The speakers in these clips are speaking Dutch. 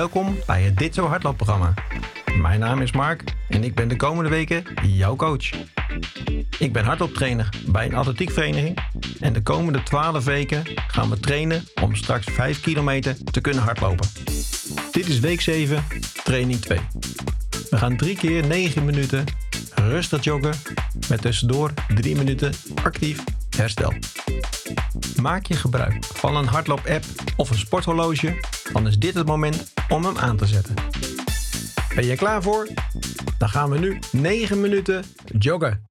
Welkom bij het Dit Zo Hardloopprogramma. Mijn naam is Mark en ik ben de komende weken jouw coach. Ik ben hardlooptrainer bij een atletiekvereniging en de komende 12 weken gaan we trainen om straks 5 kilometer te kunnen hardlopen. Dit is week 7, training 2. We gaan drie keer 9 minuten rustig joggen met tussendoor 3 minuten actief herstel. Maak je gebruik van een hardloop-app of een sporthorloge, dan is dit het moment om hem aan te zetten. Ben je klaar voor? Dan gaan we nu 9 minuten joggen.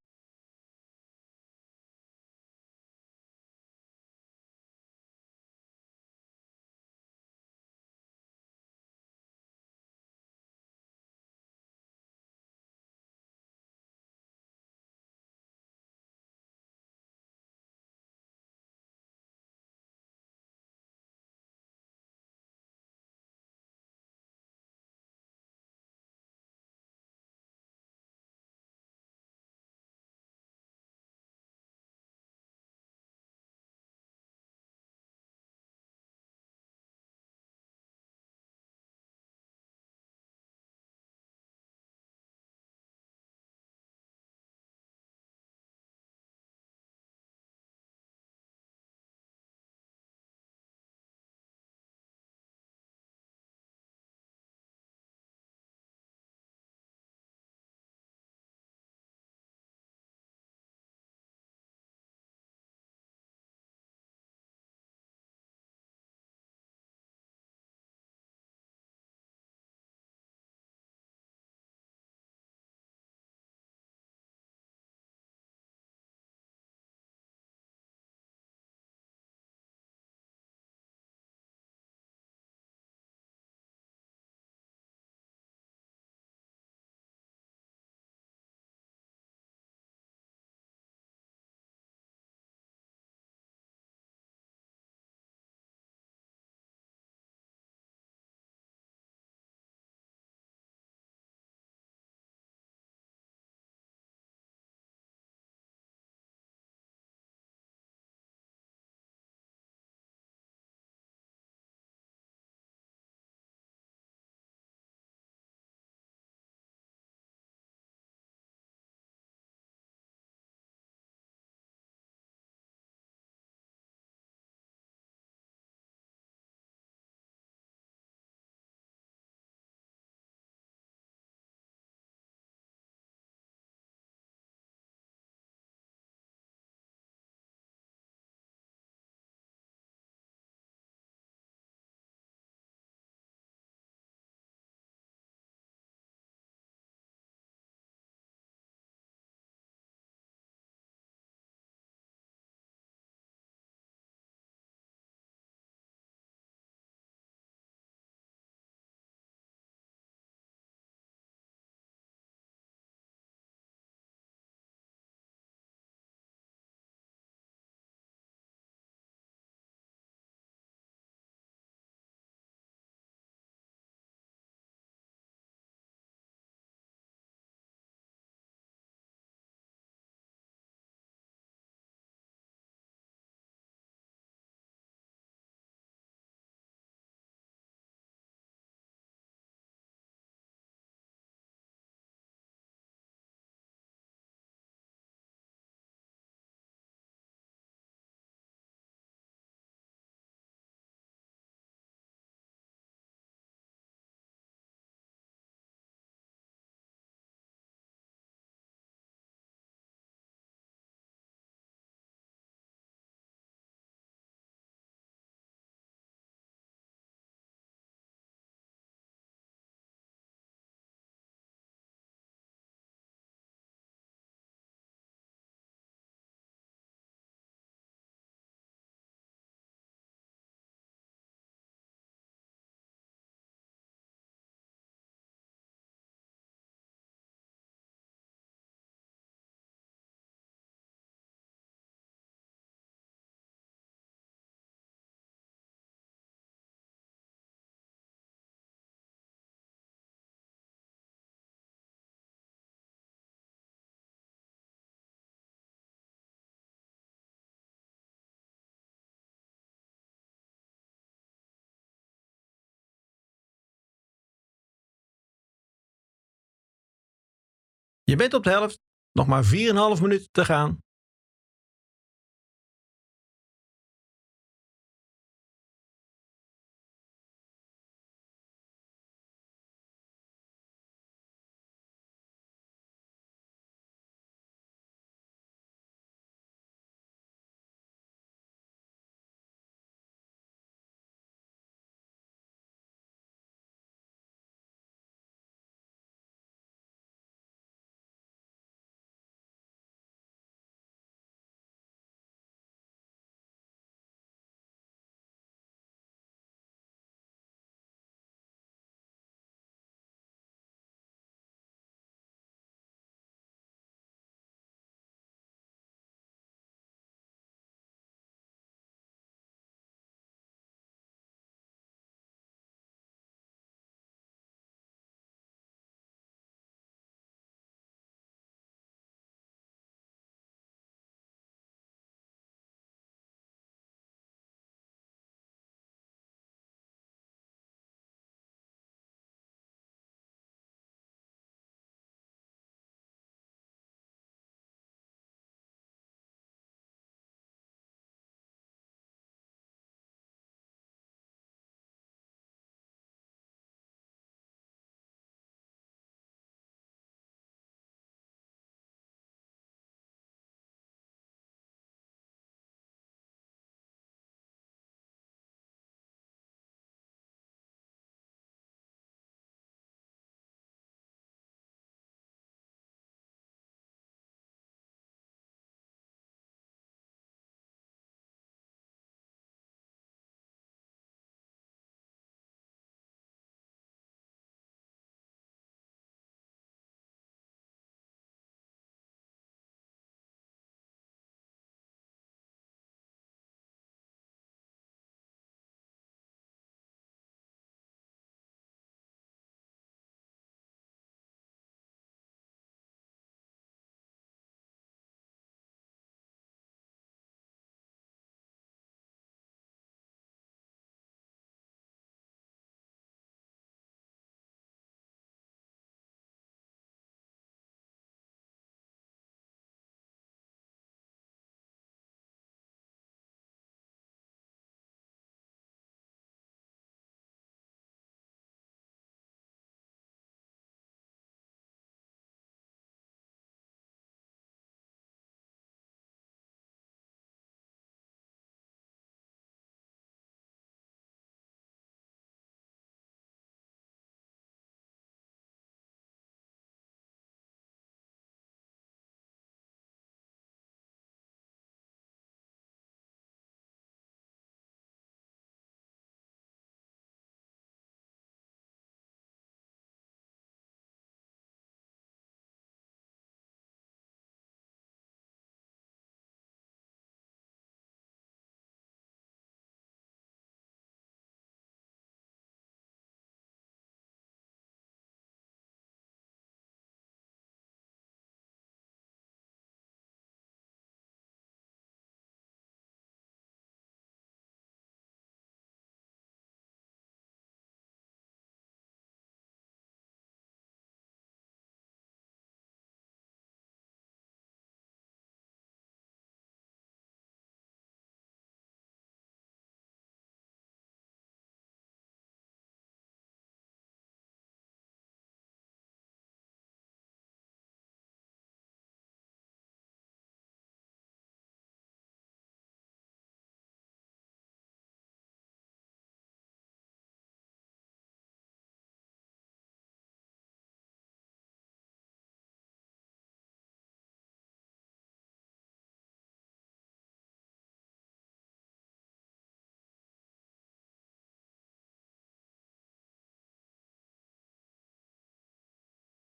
Je bent op de helft. Nog maar 4,5 minuten te gaan.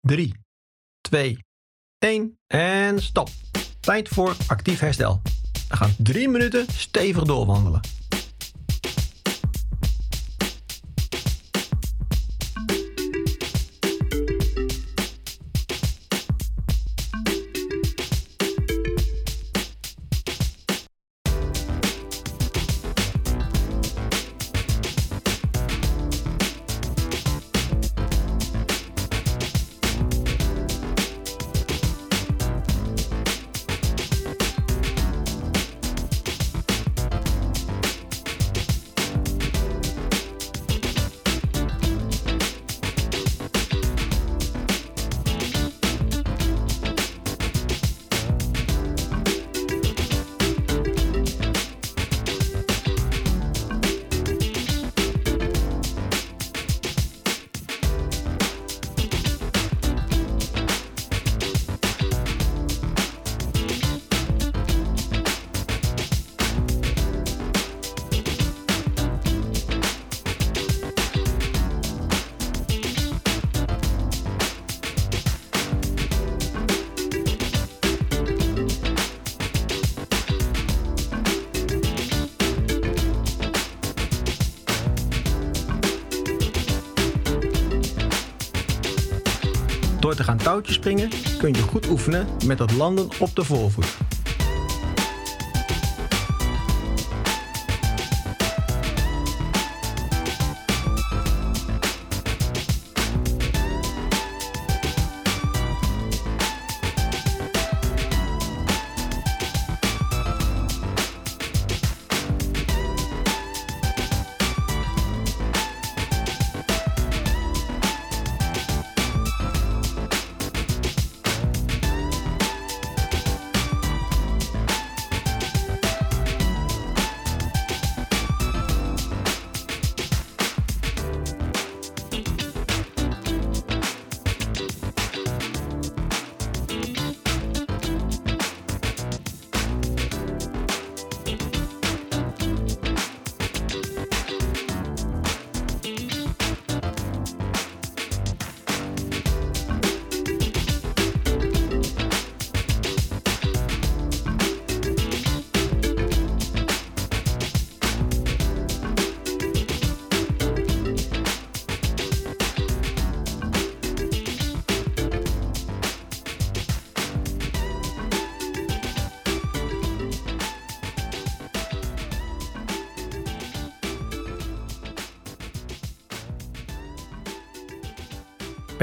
Drie, twee, één en stop. Tijd voor actief herstel. We gaan drie minuten stevig doorwandelen. Door te gaan touwtjes springen kun je goed oefenen met het landen op de voorvoet.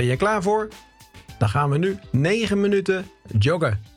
Ben je klaar voor? Dan gaan we nu 9 minuten joggen.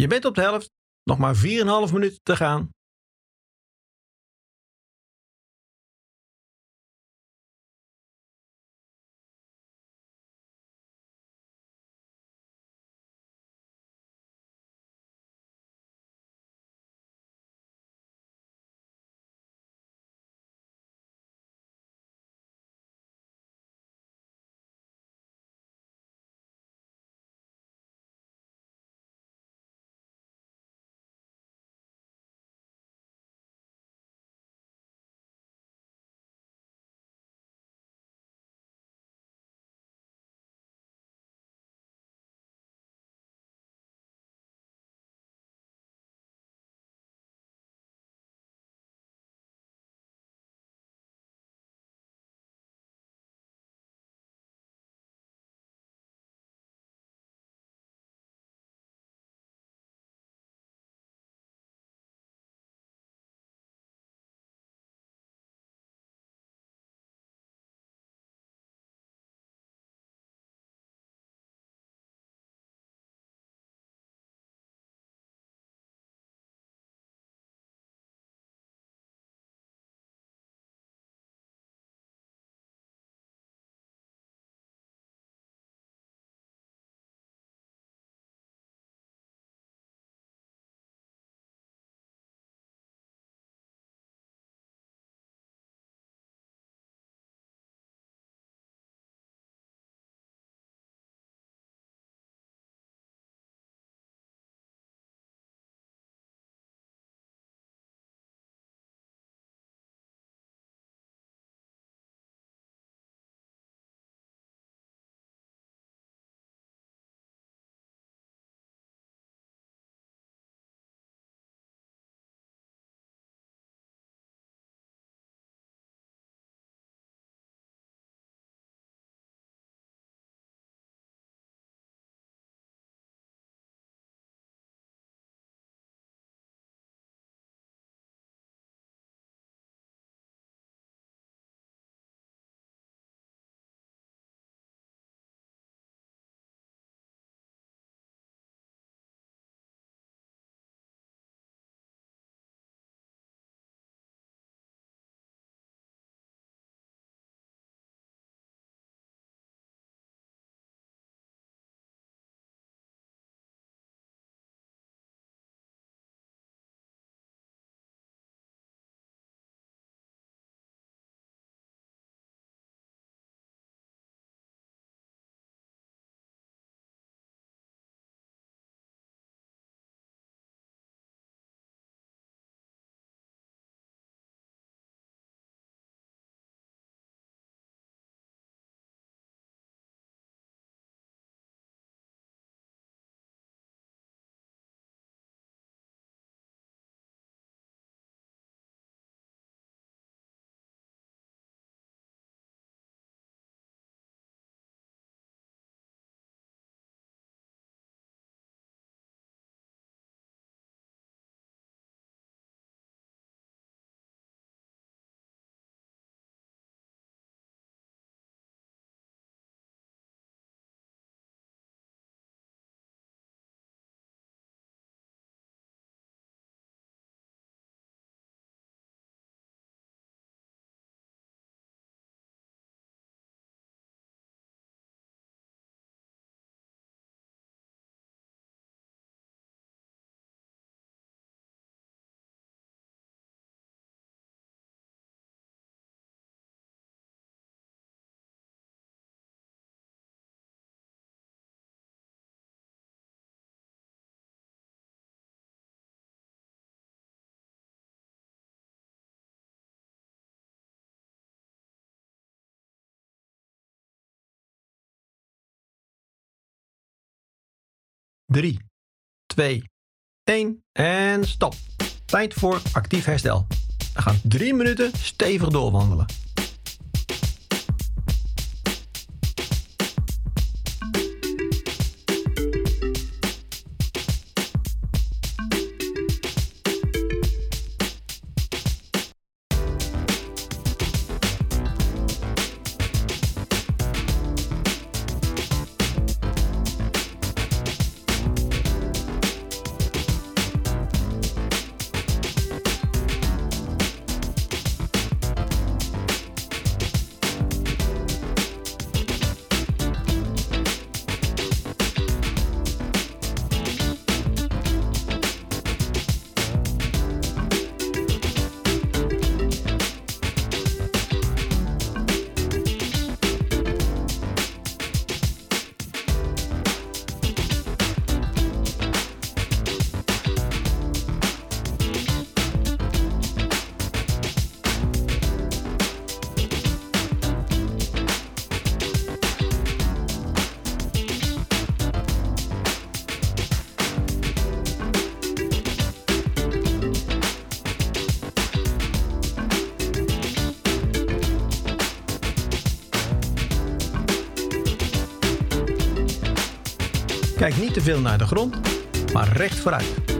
Je bent op de helft. Nog maar 4,5 minuten te gaan. Drie, twee, één en stop. Tijd voor actief herstel. We gaan drie minuten stevig doorwandelen. Kijk niet te veel naar de grond, maar recht vooruit.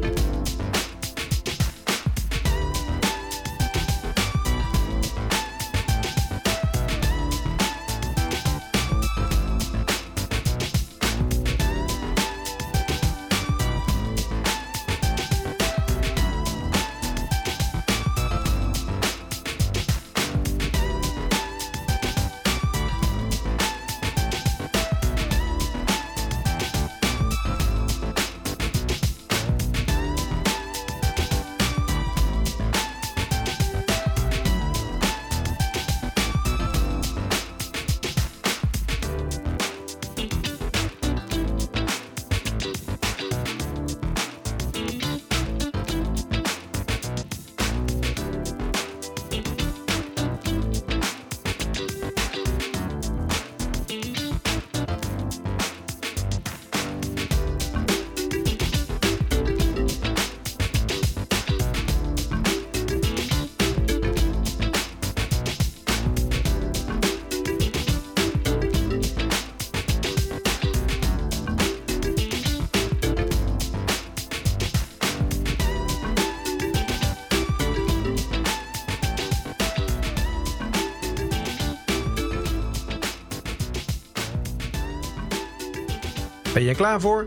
Ben je klaar voor?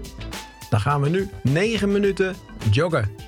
Dan gaan we nu 9 minuten joggen.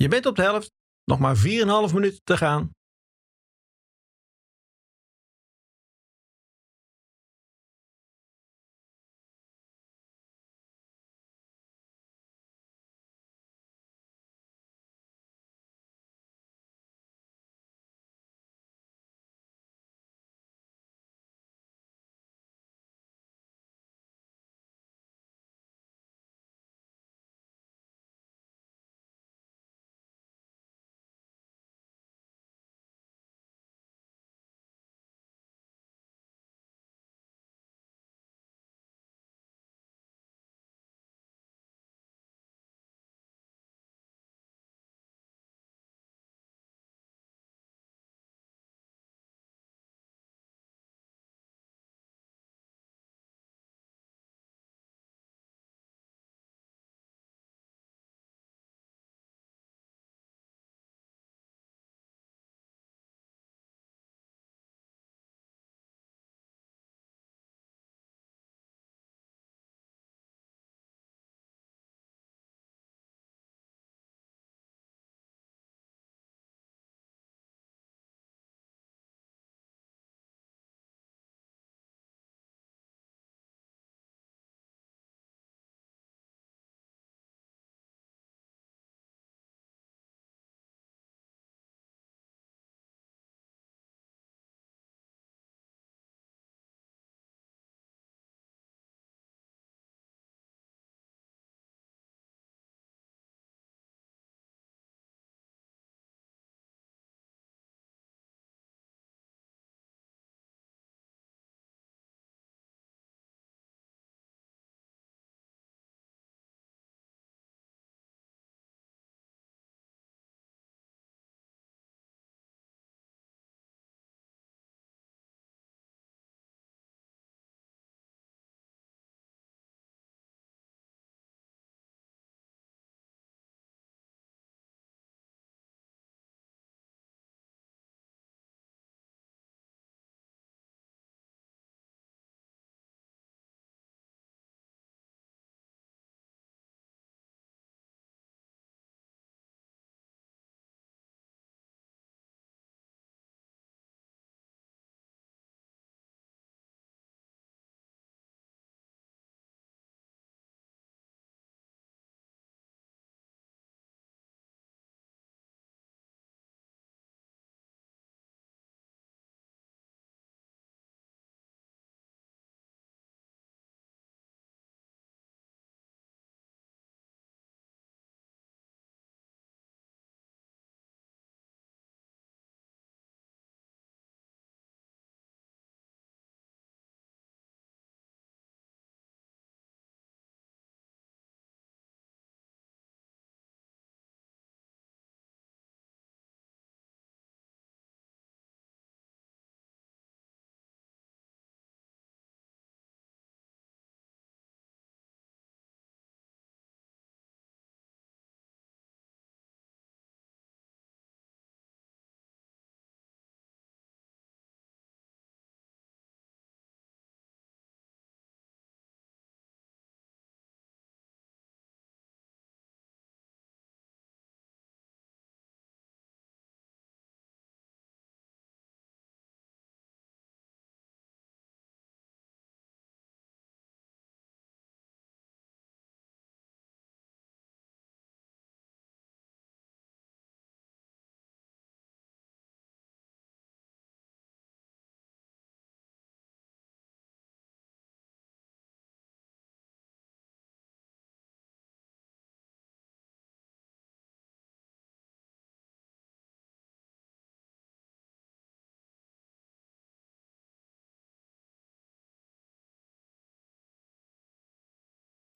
Je bent op de helft, nog maar 4,5 minuten te gaan.